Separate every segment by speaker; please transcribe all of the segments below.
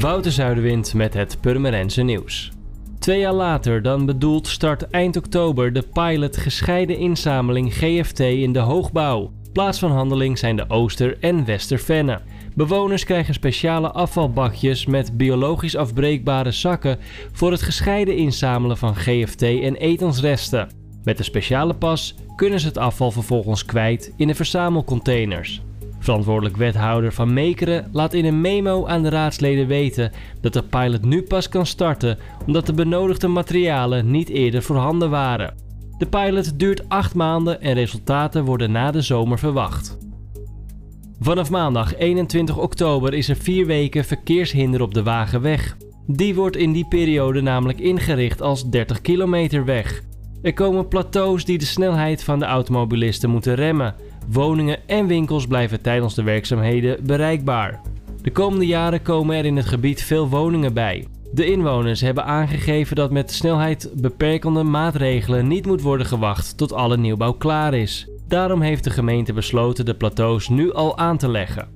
Speaker 1: Wouter Zuiderwind met het Purmerense nieuws. Twee jaar later dan bedoeld start eind oktober de pilot gescheiden inzameling GFT in de hoogbouw. Plaats van handeling zijn de Ooster- en Westervenne. Bewoners krijgen speciale afvalbakjes met biologisch afbreekbare zakken voor het gescheiden inzamelen van GFT en etensresten. Met de speciale pas kunnen ze het afval vervolgens kwijt in de verzamelcontainers. Verantwoordelijk wethouder van Mekeren laat in een memo aan de raadsleden weten dat de pilot nu pas kan starten omdat de benodigde materialen niet eerder voorhanden waren. De pilot duurt 8 maanden en resultaten worden na de zomer verwacht. Vanaf maandag 21 oktober is er 4 weken verkeershinder op de Wagenweg. Die wordt in die periode namelijk ingericht als 30 kilometer weg. Er komen plateaus die de snelheid van de automobilisten moeten remmen. Woningen en winkels blijven tijdens de werkzaamheden bereikbaar. De komende jaren komen er in het gebied veel woningen bij. De inwoners hebben aangegeven dat met snelheid beperkende maatregelen niet moet worden gewacht tot alle nieuwbouw klaar is. Daarom heeft de gemeente besloten de plateaus nu al aan te leggen.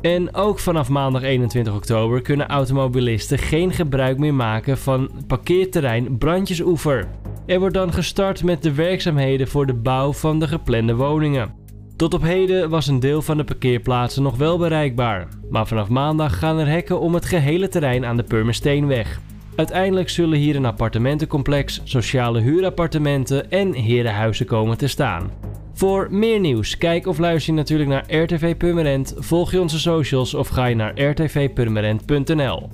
Speaker 1: En ook vanaf maandag 21 oktober kunnen automobilisten geen gebruik meer maken van parkeerterrein Brandjesoever. Er wordt dan gestart met de werkzaamheden voor de bouw van de geplande woningen. Tot op heden was een deel van de parkeerplaatsen nog wel bereikbaar, maar vanaf maandag gaan er hekken om het gehele terrein aan de Purmersteenweg. Uiteindelijk zullen hier een appartementencomplex, sociale huurappartementen en herenhuizen komen te staan. Voor meer nieuws, kijk of luister je natuurlijk naar RTV Purmerend, volg je onze socials of ga je naar rtvpurmerend.nl.